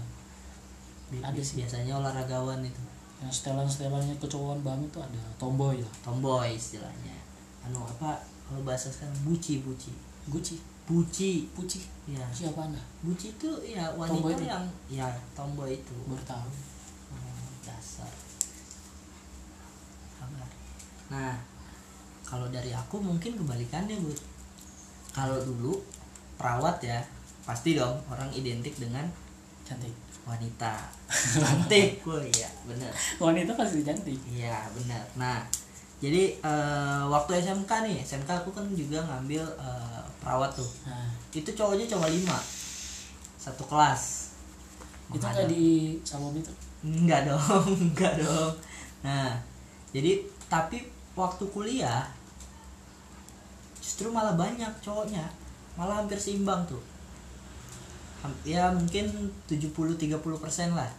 Ada sih. biasanya olahragawan itu yang setelan setelannya kecowokan banget itu ada tomboy lah. Tomboy istilahnya. Anu apa? Kalau bahasa sekarang buci buci guci buci puci ya siapa anda? Buci itu ya Tomboy wanita itu? yang ya tomboy itu. Baru tahu Oh, dasar. Sabar. nah kalau dari aku mungkin kebalikannya bu. Kalau dulu perawat ya pasti dong orang identik dengan cantik. Wanita. *laughs* Cantik. Gue ya bener. Wanita pasti cantik. Iya bener. Nah jadi eh, waktu SMK nih SMK aku kan juga ngambil eh, perawat tuh. Nah. Itu cowoknya cuma lima. Satu kelas. Itu nggak di sama itu Enggak dong, *laughs* enggak dong. Nah, jadi tapi waktu kuliah justru malah banyak cowoknya. Malah hampir seimbang tuh. Ya mungkin 70-30% lah.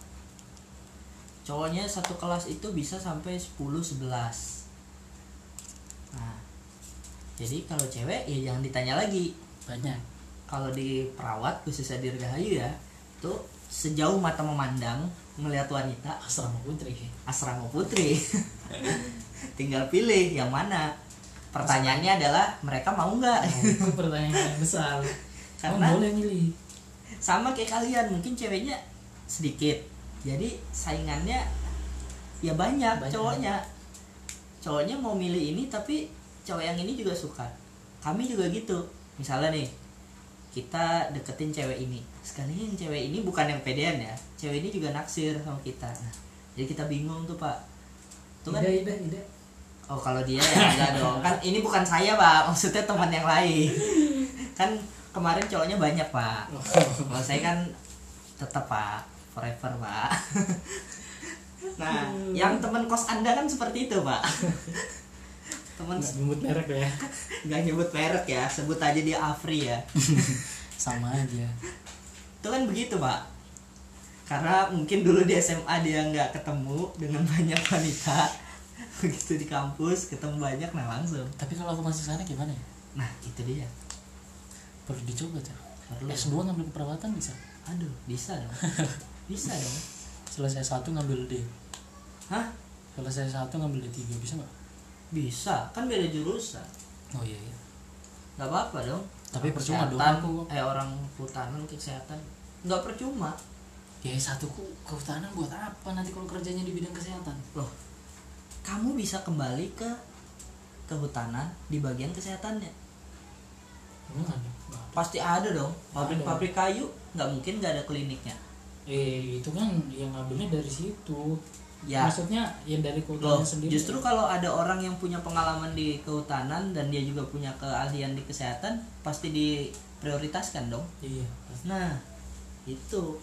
Cowoknya satu kelas itu bisa sampai 10-11. Nah, jadi kalau cewek ya jangan ditanya lagi. banyak. Kalau di perawat khususnya di Dirgahayu ya, tuh sejauh mata memandang melihat wanita asrama putri. Asrama putri. *laughs* Tinggal pilih yang mana. Pertanyaannya adalah mereka mau nggak? Itu *laughs* pertanyaan yang besar. Karena- oh, boleh milih sama kayak kalian mungkin ceweknya sedikit. Jadi saingannya ya banyak, Banyak. cowoknya. Cowoknya mau milih ini tapi cowok yang ini juga suka. Kami juga gitu. Misalnya nih kita deketin cewek ini. Sekali yang cewek ini bukan yang pedean ya. Cewek ini juga naksir sama kita. Nah, jadi kita bingung tuh pak. Tuh kan? Ide ide ide. Oh kalau dia ya enggak dong. Kan ini bukan saya pak. Maksudnya teman yang lain. Kan kemarin cowoknya banyak pak. Kalau saya kan tetap pak. Forever pak. Nah yang teman kos anda kan seperti itu pak. Teman nggak nyebut merek ya? Nggak nyebut merek ya. Sebut aja dia Afri ya. Sama aja. Itu kan begitu pak. Karena mungkin dulu di SMA dia nggak ketemu dengan banyak wanita. Begitu di kampus ketemu banyak nah langsung. Tapi kalau aku masih sana gimana ya? Nah itu dia perlu dicoba tuh perlu S2 ngambil keperawatan bisa? Aduh. Bisa dong. *laughs* Bisa dong. Selesai satu ngambil D. Hah? Selesai satu ngambil D3 bisa nggak? Bisa. Kan beda jurusan. Oh iya iya. Nggak apa-apa dong. Tapi percuma dong aku. eh orang kehutanan kesehatan. Nggak percuma. Ya satu ku kehutanan buat apa nanti kalau kerjanya di bidang kesehatan? Loh kamu bisa kembali ke kehutanan di bagian kesehatannya. Ada. Pasti ada dong. Pabrik-pabrik kayu nggak mungkin nggak ada kliniknya. Eh itu kan yang ngambilnya dari situ. Ya. Maksudnya yang dari loh kehutanan sendiri. justru kalau ada orang yang punya pengalaman di kehutanan dan dia juga punya keahlian di kesehatan pasti diprioritaskan dong. Iya pasti. nah itu.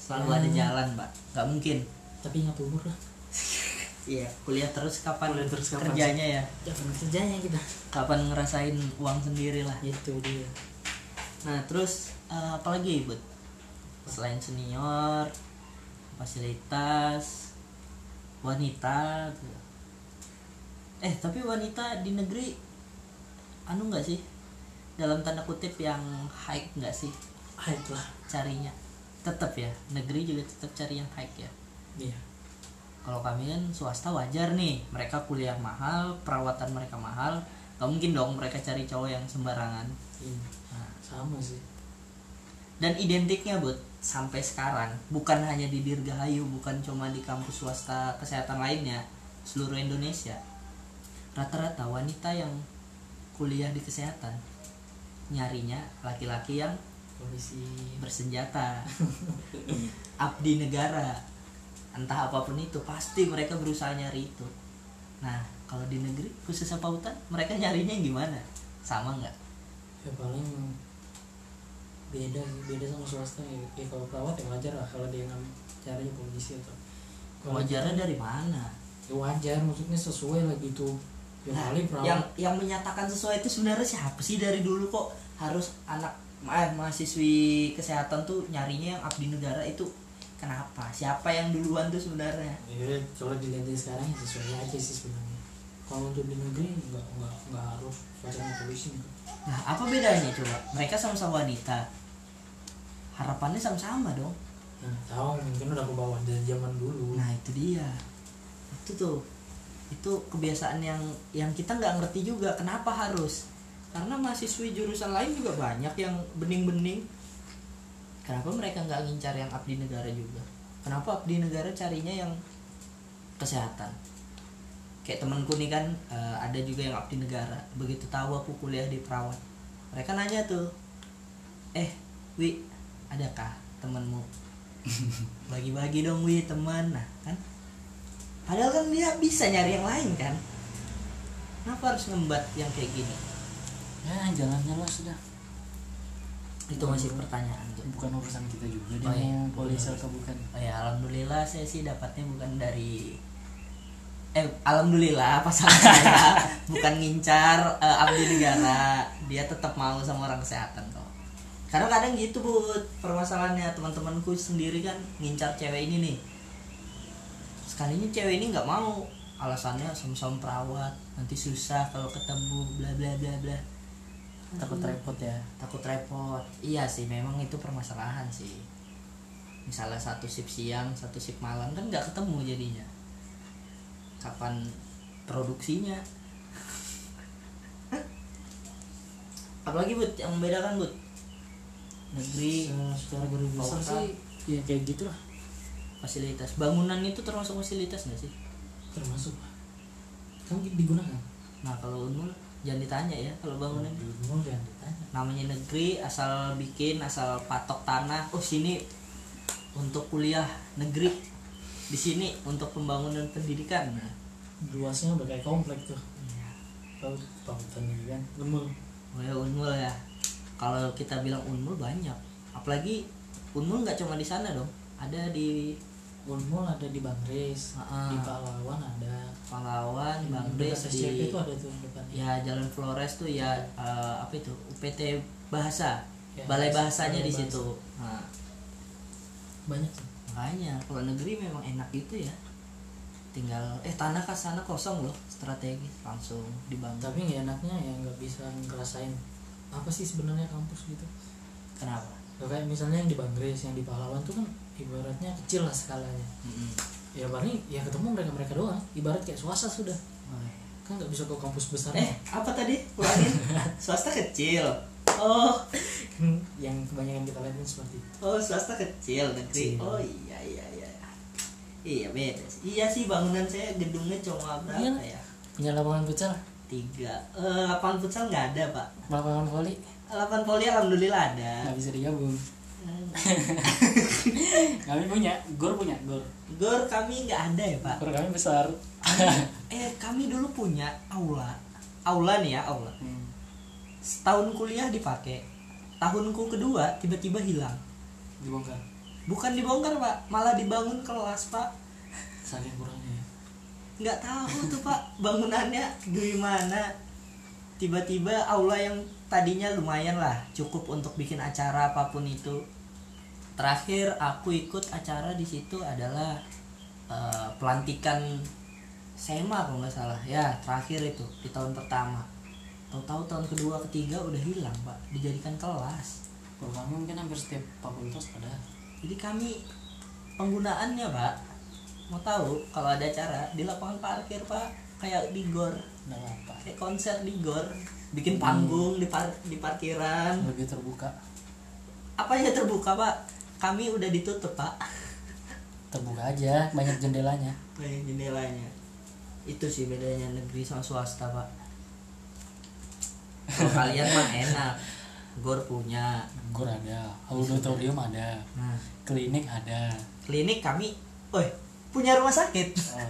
Selalu Hmm. ada jalan mbak. Nggak mungkin. Tapi ingat umur lah. *laughs* Iya kuliah terus kapan Kuliah terus kapan kerjanya ya? Jangan kerjanya kita? Kapan ngerasain uang sendiri lah. Itu dia nah terus eh, apalagi bud? Selain senior fasilitas wanita gitu. eh tapi wanita di negeri anu nggak sih? Dalam tanda kutip yang high nggak sih? Hype lah. Carinya. Tetap ya negeri juga tetap cari yang high ya. Iya. Kalau kami kan swasta wajar nih mereka kuliah mahal perawatan mereka mahal gak mungkin dong mereka cari cowok yang sembarangan iya nah, sama sih. Dan identiknya buat sampai sekarang. Bukan hanya di Dirgahayu bukan cuma di kampus swasta kesehatan lainnya seluruh Indonesia. Rata-rata wanita yang kuliah di kesehatan nyarinya laki-laki yang polisi. bersenjata. *laughs* Abdi negara. Entah apa pun itu pasti mereka berusaha nyari itu. Nah kalau di negeri khusus pautan mereka nyarinya gimana? Sama nggak ya paling beda sih beda sama swasta. Ya, ya kalau perawat ya wajar lah kalau dia ngambil caranya polisi atau kalau wajarnya dari mana? Ya wajar maksudnya sesuai lah gitu. Ya Nah, kali perawat. yang yang menyatakan sesuai itu sebenarnya siapa sih dari dulu kok harus anak eh, mahasiswi kesehatan tuh nyarinya yang abdi negara itu? Kenapa? Siapa yang duluan tuh sebenarnya? Ya kalau dilihat dari sekarang ya sesuai aja sih sebenarnya. Kalau untuk di negeri nggak nggak nggak harus sarjana polisi nih nah apa bedanya coba? Mereka sama-sama wanita. Harapannya sama-sama dong. Ya tahu mungkin udah kebawa dari zaman dulu. Nah itu dia. Itu tuh. Itu kebiasaan yang yang kita nggak ngerti juga kenapa harus. Karena mahasiswi jurusan lain juga banyak yang bening-bening. Kenapa mereka nggak ngincar yang abdi negara juga? Kenapa abdi negara carinya yang kesehatan kayak temanku nih kan eh, ada juga yang abdi negara. Begitu tahu aku kuliah di perawat mereka nanya tuh eh wi adakah temenmu *laughs* bagi-bagi dong wi teman. Nah kan? Padahal kan dia bisa nyari yang lain kan? Kenapa harus ngembat yang kayak gini? Ya jalannya lah sudah. Itu masih pertanyaan tuh bukan urusan kita juga dia Oh, iya. mau polisi atau bukan? Oh ya alhamdulillah saya sih dapatnya bukan dari eh alhamdulillah pasangan saya *laughs* bukan ngincar eh, abdi negara dia tetap mau sama orang kesehatan kok. Karena kadang gitu bu permasalahannya teman-temanku sendiri kan ngincar cewek ini nih. Sekalinya cewek ini nggak mau alasannya sama-sama perawat nanti susah kalau ketemu bla bla bla bla. Takut repot ya? Takut repot. Iya sih memang itu permasalahan sih. Misalnya satu shift siang satu shift malam kan nggak ketemu jadinya kapan produksinya. Apalagi bud yang membedakan bud? Negeri Se- secara garis besar sih ya kayak gitu lah. Fasilitas. Bangunan itu termasuk fasilitas nggak sih? Termasuk. Kan digunakan? Nah kalau unmul jangan ditanya ya kalau bangunan. Unmul jangan ditanya. Namanya negeri asal bikin asal patok tanah. Oh sini untuk kuliah negeri di sini untuk pembangunan pendidikan. Nah, luasnya udah kayak komplek tuh. Tahu pautan ini kan Unmul. Oh ya unmul ya. Kalau kita bilang unmul banyak. Apalagi unmul nggak cuma di sana dong. Ada di Unmul ada di Bangres ah. di Pahlawan ada. Pahlawan, Bangdes SCP di itu ada tuh depannya. Ya Jalan Flores tuh ya eh, apa itu? UPT Bahasa. Ya, Balai bahasa- bahasanya di situ. Nah, banyak sih makanya kalau negeri memang enak gitu ya. Tinggal eh tanah ke sana kosong loh strategis langsung dibangun. Tapi nggak enaknya ya nggak bisa ngerasain apa sih sebenarnya kampus gitu. Kenapa? Gak kayak misalnya yang di Bangres yang di Pahlawan tuh kan ibaratnya kecil lah skalanya. Mm-mm. ya paling ya ketemu mereka mereka doang. Ibarat kayak swasta sudah. Oh, iya. kan nggak bisa ke kampus besar. Eh apa tadi? Ulangin swasta kecil oh. *laughs* Yang kebanyakan kita lihat seperti itu. Oh swasta kecil negeri. Kecil. oh iya iya iya. Iya beda sih. iya sih bangunan saya gedungnya cuma berapa Iya. ya? Punya lapangan futsal? Tiga. Eh lapangan futsal nggak ada pak. Lapangan voli? Lapangan poli alhamdulillah ada. Nggak bisa digabung. Hmm. *laughs* kami punya gor punya gor. Gor kami nggak ada ya pak? Gor kami besar. Eh kami dulu punya aula. Aula nih ya aula. Hmm. Setahun kuliah dipakai tahunku kedua tiba-tiba hilang. Dibongkar? Bukan dibongkar pak. Malah dibangun kelas pak. Saking kurangnya ya. nggak tahu tuh pak bangunannya gimana tiba-tiba aula yang tadinya lumayan lah cukup untuk bikin acara apa pun itu. Terakhir aku ikut acara di situ adalah eh, pelantikan SEMA kalau nggak salah. Ya terakhir itu di tahun pertama tahu-tahu tahun kedua ketiga udah hilang pak. Dijadikan kelas. Kalau kami mungkin hampir setiap fakultas ada. Jadi kami penggunaannya pak mau tahu kalau ada acara di lapangan parkir pak. Kayak di gor. Ada apa kayak konser di gor. Bikin panggung di par- di parkiran. Lebih terbuka. Apa ya terbuka pak? Kami udah ditutup pak. Terbuka aja banyak jendelanya. Banyak jendelanya. Itu sih bedanya negeri sama swasta pak kalau kalian mah enak. Gor punya. Gor ada. Auditorium ada. Nah. Klinik ada. Klinik kami oi punya rumah sakit. Oh,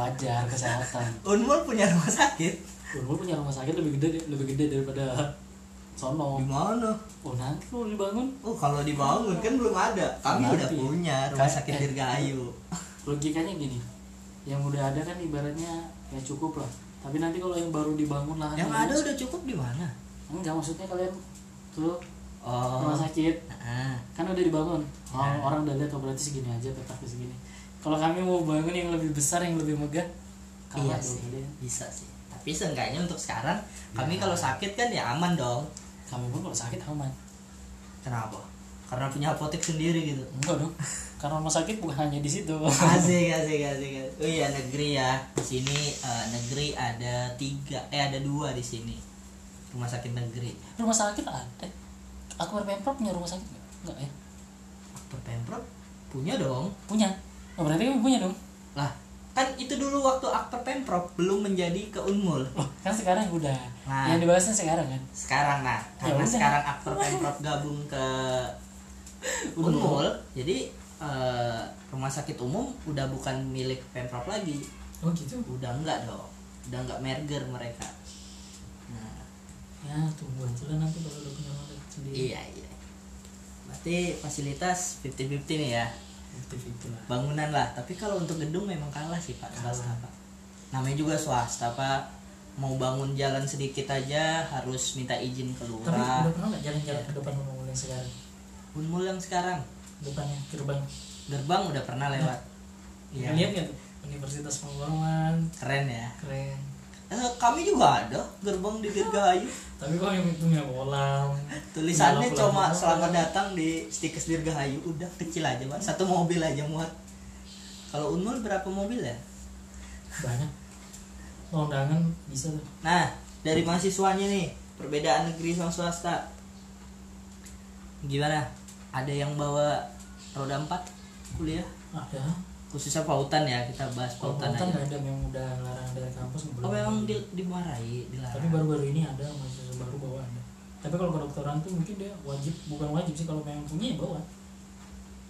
wajar kesehatan. *laughs* Unmul punya rumah sakit. Unmul punya rumah sakit lebih gede lebih gede daripada sono. Gimana oh nanti kalau dibangun. Oh kalau dibangun kan belum ada. Kami Nanti. udah punya rumah Kayak- sakit eh. Dirgahayu. logikanya gini. Yang udah ada kan ibaratnya ya cukup lah tapi nanti kalau yang baru dibangun lah yang ada udah cukup di mana? Enggak maksudnya kalian tuh oh. rumah sakit. Ah kan udah dibangun. Oh, Ya. orang udah lihat oh berarti segini aja petaknya segini. Kalau kami mau bangun yang lebih besar yang lebih megah iya sih kalian. bisa sih. Tapi seenggaknya untuk sekarang kami Ya. kalau sakit kan ya aman dong. Kami pun kalau sakit aman. Kenapa karena punya apotek sendiri gitu. Enggak dong. Karena rumah sakit bukan hanya di situ. Asik asik asik oh iya negeri ya. Di sini eh, negeri ada tiga eh ada dua di sini. Rumah sakit negeri. Rumah sakit ada. Aku pemprov punya rumah sakit nggak? Enggak ya? Aktor pemprov punya dong. Punya. Oh, berarti punya dong? Lah kan itu dulu waktu aktor pemprov belum menjadi ke unmul. Oh, kan sekarang udah. Nah. yang dibahasnya sekarang kan? Sekarang nah. Karena udah. sekarang aktor pemprov gabung ke *laughs* Unmul. jadi eh, rumah sakit umum udah bukan milik pemprov lagi. Oh gitu? Udah enggak dong. Udah enggak merger mereka. Nah. Ya tunggu aja lah nanti kalau udah punya sendiri. Iya iya. Berarti fasilitas 50-50 nih ya? Aktif itu lah. Bangunan lah. Tapi kalau untuk gedung memang kalah sih pak. Swasta Kalah. pak. Namanya juga swasta pak. Mau bangun jalan sedikit aja harus minta izin ke tapi udah pernah nggak jalan-jalan ke depan rumah yang sekarang unmul yang sekarang. Depannya gerbang. Gerbang udah pernah lewat. Ya. Iya. lihat nggak tuh? Universitas Pengorman keren ya. Keren. Eh, kami juga ada gerbang di Dirgahayu *laughs* tapi kok yang punya kolam tulisannya cuma selamat datang di stikers Dirgahayu udah kecil aja pak satu mobil aja muat. Kalau unmul berapa mobil ya? Banyak. Undangan bisa tuh. Nah dari mahasiswanya nih. Perbedaan negeri sama swasta. Gimana ada yang bawa roda empat kuliah. Ada. Khususnya pautan ya kita bahas pautan Pautan aja. ada memang udah larang dari kampus boleh oh memang di, dimarahi dilarang. Tapi baru-baru ini ada mahasiswa baru bawa ada. Tapi kalau kedokteran tuh mungkin dia wajib bukan wajib sih kalau memang punya ya bawa.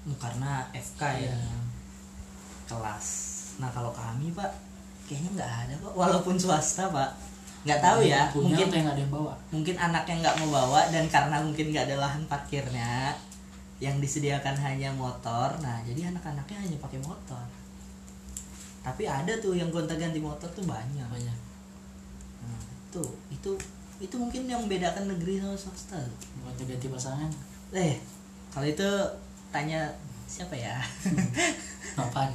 Hmm, karena FK ya. Iya. kelas. Nah kalau kami pak kayaknya nggak ada pak. Walaupun swasta pak. Nggak tahu ya punya mungkin yang ada yang bawa? mungkin anaknya nggak mau bawa dan karena mungkin nggak ada lahan parkirnya yang disediakan hanya motor nah jadi anak-anaknya hanya pakai motor. Tapi ada tuh yang gonta ganti motor tuh banyak. Banyak. Nah, itu itu itu mungkin yang membedakan negeri sama swasta buat ganti pasangan. Eh kalau itu tanya siapa ya? *laughs* Nopan.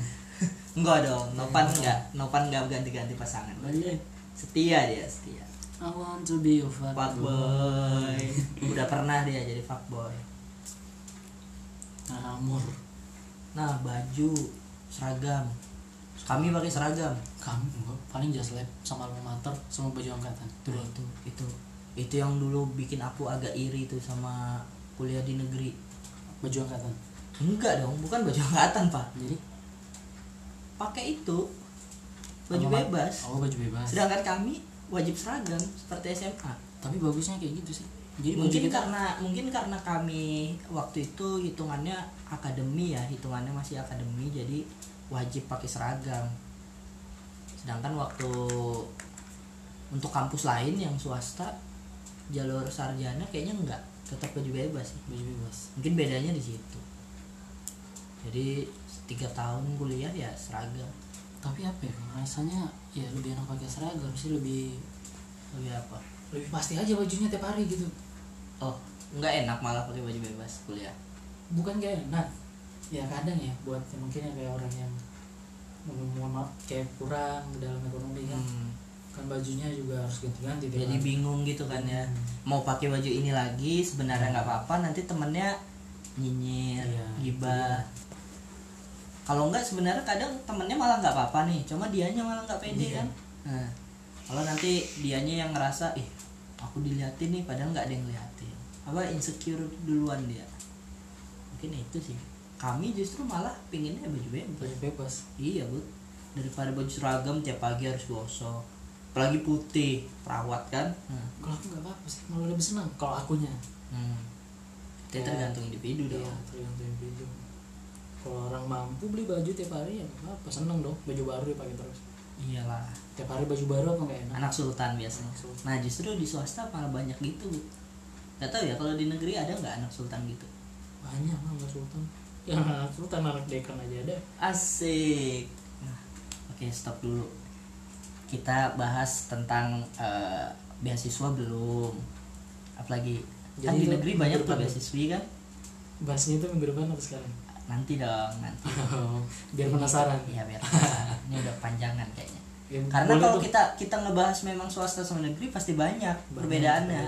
Enggak dong Nopan enggak Nopan enggak ganti-ganti pasangan. Balik. setia dia setia. I want to be your fuckboy. Udah pernah dia jadi fuckboy Amur nah baju seragam. Kami pakai seragam. Kamu enggak. Paling just lab sama alma mater sama baju angkatan. Itu Nah, itu itu itu yang dulu bikin aku agak iri tuh sama kuliah di negeri. Baju angkatan. Enggak dong bukan baju angkatan pak. Jadi? Pakai itu. Baju alma bebas. Oh baju bebas. Sedangkan kami wajib seragam seperti SMA tapi bagusnya kayak gitu sih jadi mungkin kita karena mungkin karena kami waktu itu hitungannya akademi ya hitungannya masih akademi jadi wajib pakai seragam. Sedangkan waktu untuk kampus lain yang swasta jalur sarjana kayaknya enggak tetap baju bebas sih. baju bebas. Mungkin bedanya di situ. Jadi tiga tahun kuliah ya seragam. Tapi apa ya rasanya ya lebih enak pakai seragam sih lebih lebih apa? Lebih pasti aja bajunya tiap hari gitu oh nggak enak malah pakai baju bebas kuliah? Bukan kayak enak. Ya kadang ya buat yang mungkin yang kayak orang yang mohon maaf kayak kurang dalam ekonomi kan. Hmm, kan bajunya juga harus ganti-ganti jadi hari. bingung gitu kan ya. Hmm. mau pakai baju ini lagi sebenarnya nggak apa-apa nanti temennya nyinyir Iya, gibah. Kalau enggak sebenarnya kadang temennya malah nggak apa-apa nih cuma dianya malah nggak pede Iya. kan. Nah, kalau nanti dianya yang ngerasa ih aku diliatin nih padahal nggak ada yang ngeliatin apa insecure duluan dia mungkin itu sih kami justru malah pinginnya baju bebas baju bebas iya bu daripada baju seragam tiap pagi harus gosok apalagi putih perawat kan nah, kalau aku nggak apa-apa sih malah lebih senang kalau akunya Hmm. Itu Ya. tergantung individu iya dong. tergantung individu kalau orang mampu beli baju tiap hari ya nggak apa seneng dong baju baru dipakai terus Iyalah. tiap hari baju baru apa nggak enak Anak sultan biasanya. Anak sultan. Nah justru di swasta malah banyak gitu. Bu. Gak tahu ya kalau di negeri ada nggak anak sultan gitu? banyak lah anak sultan ya anak *laughs* sultan anak dekan aja ada Asik. Nah, oke stop dulu. Kita bahas tentang eh, beasiswa belum. Apalagi kan Jadi di itu negeri banyak tuh ya? beasiswi kan. bahasnya itu minggu depan atau sekarang Nanti dong nanti. *laughs* biar penasaran Iya biar *laughs* penasaran. Ini udah panjangan kayaknya. Ya, Karena kalau tuh. kita kita ngebahas memang swasta sama negeri pasti banyak, Banyak perbedaannya.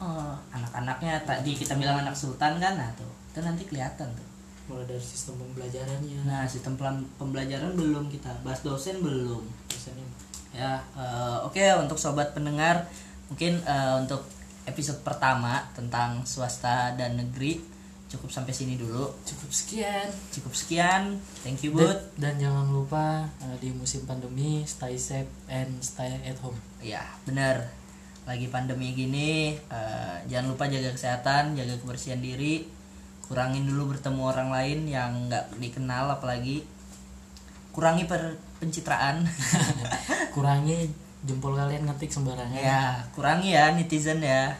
Oh, anak-anaknya tadi kita bilang anak sultan kan, nah tuh, itu nanti kelihatan tuh. mulai dari sistem pembelajarannya Nah, sistem pembelajaran belum kita bahas dosen belum. dosennya Ya, eh, oke untuk sobat pendengar, mungkin eh, untuk episode pertama tentang swasta dan negeri cukup sampai sini dulu. cukup sekian Cukup sekian, thank you bud. dan jangan lupa eh, di musim pandemi stay safe and stay at home Ya, benar. Lagi pandemi gini, eh, jangan lupa jaga kesehatan, jaga kebersihan diri, kurangin dulu bertemu orang lain yang nggak dikenal, apalagi kurangi per pencitraan. *laughs* kurangi jempol kalian ngetik sembarangan ya, kurangi ya netizen ya.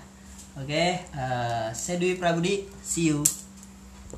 Oke, eh, saya Dwi Prabudi, see you.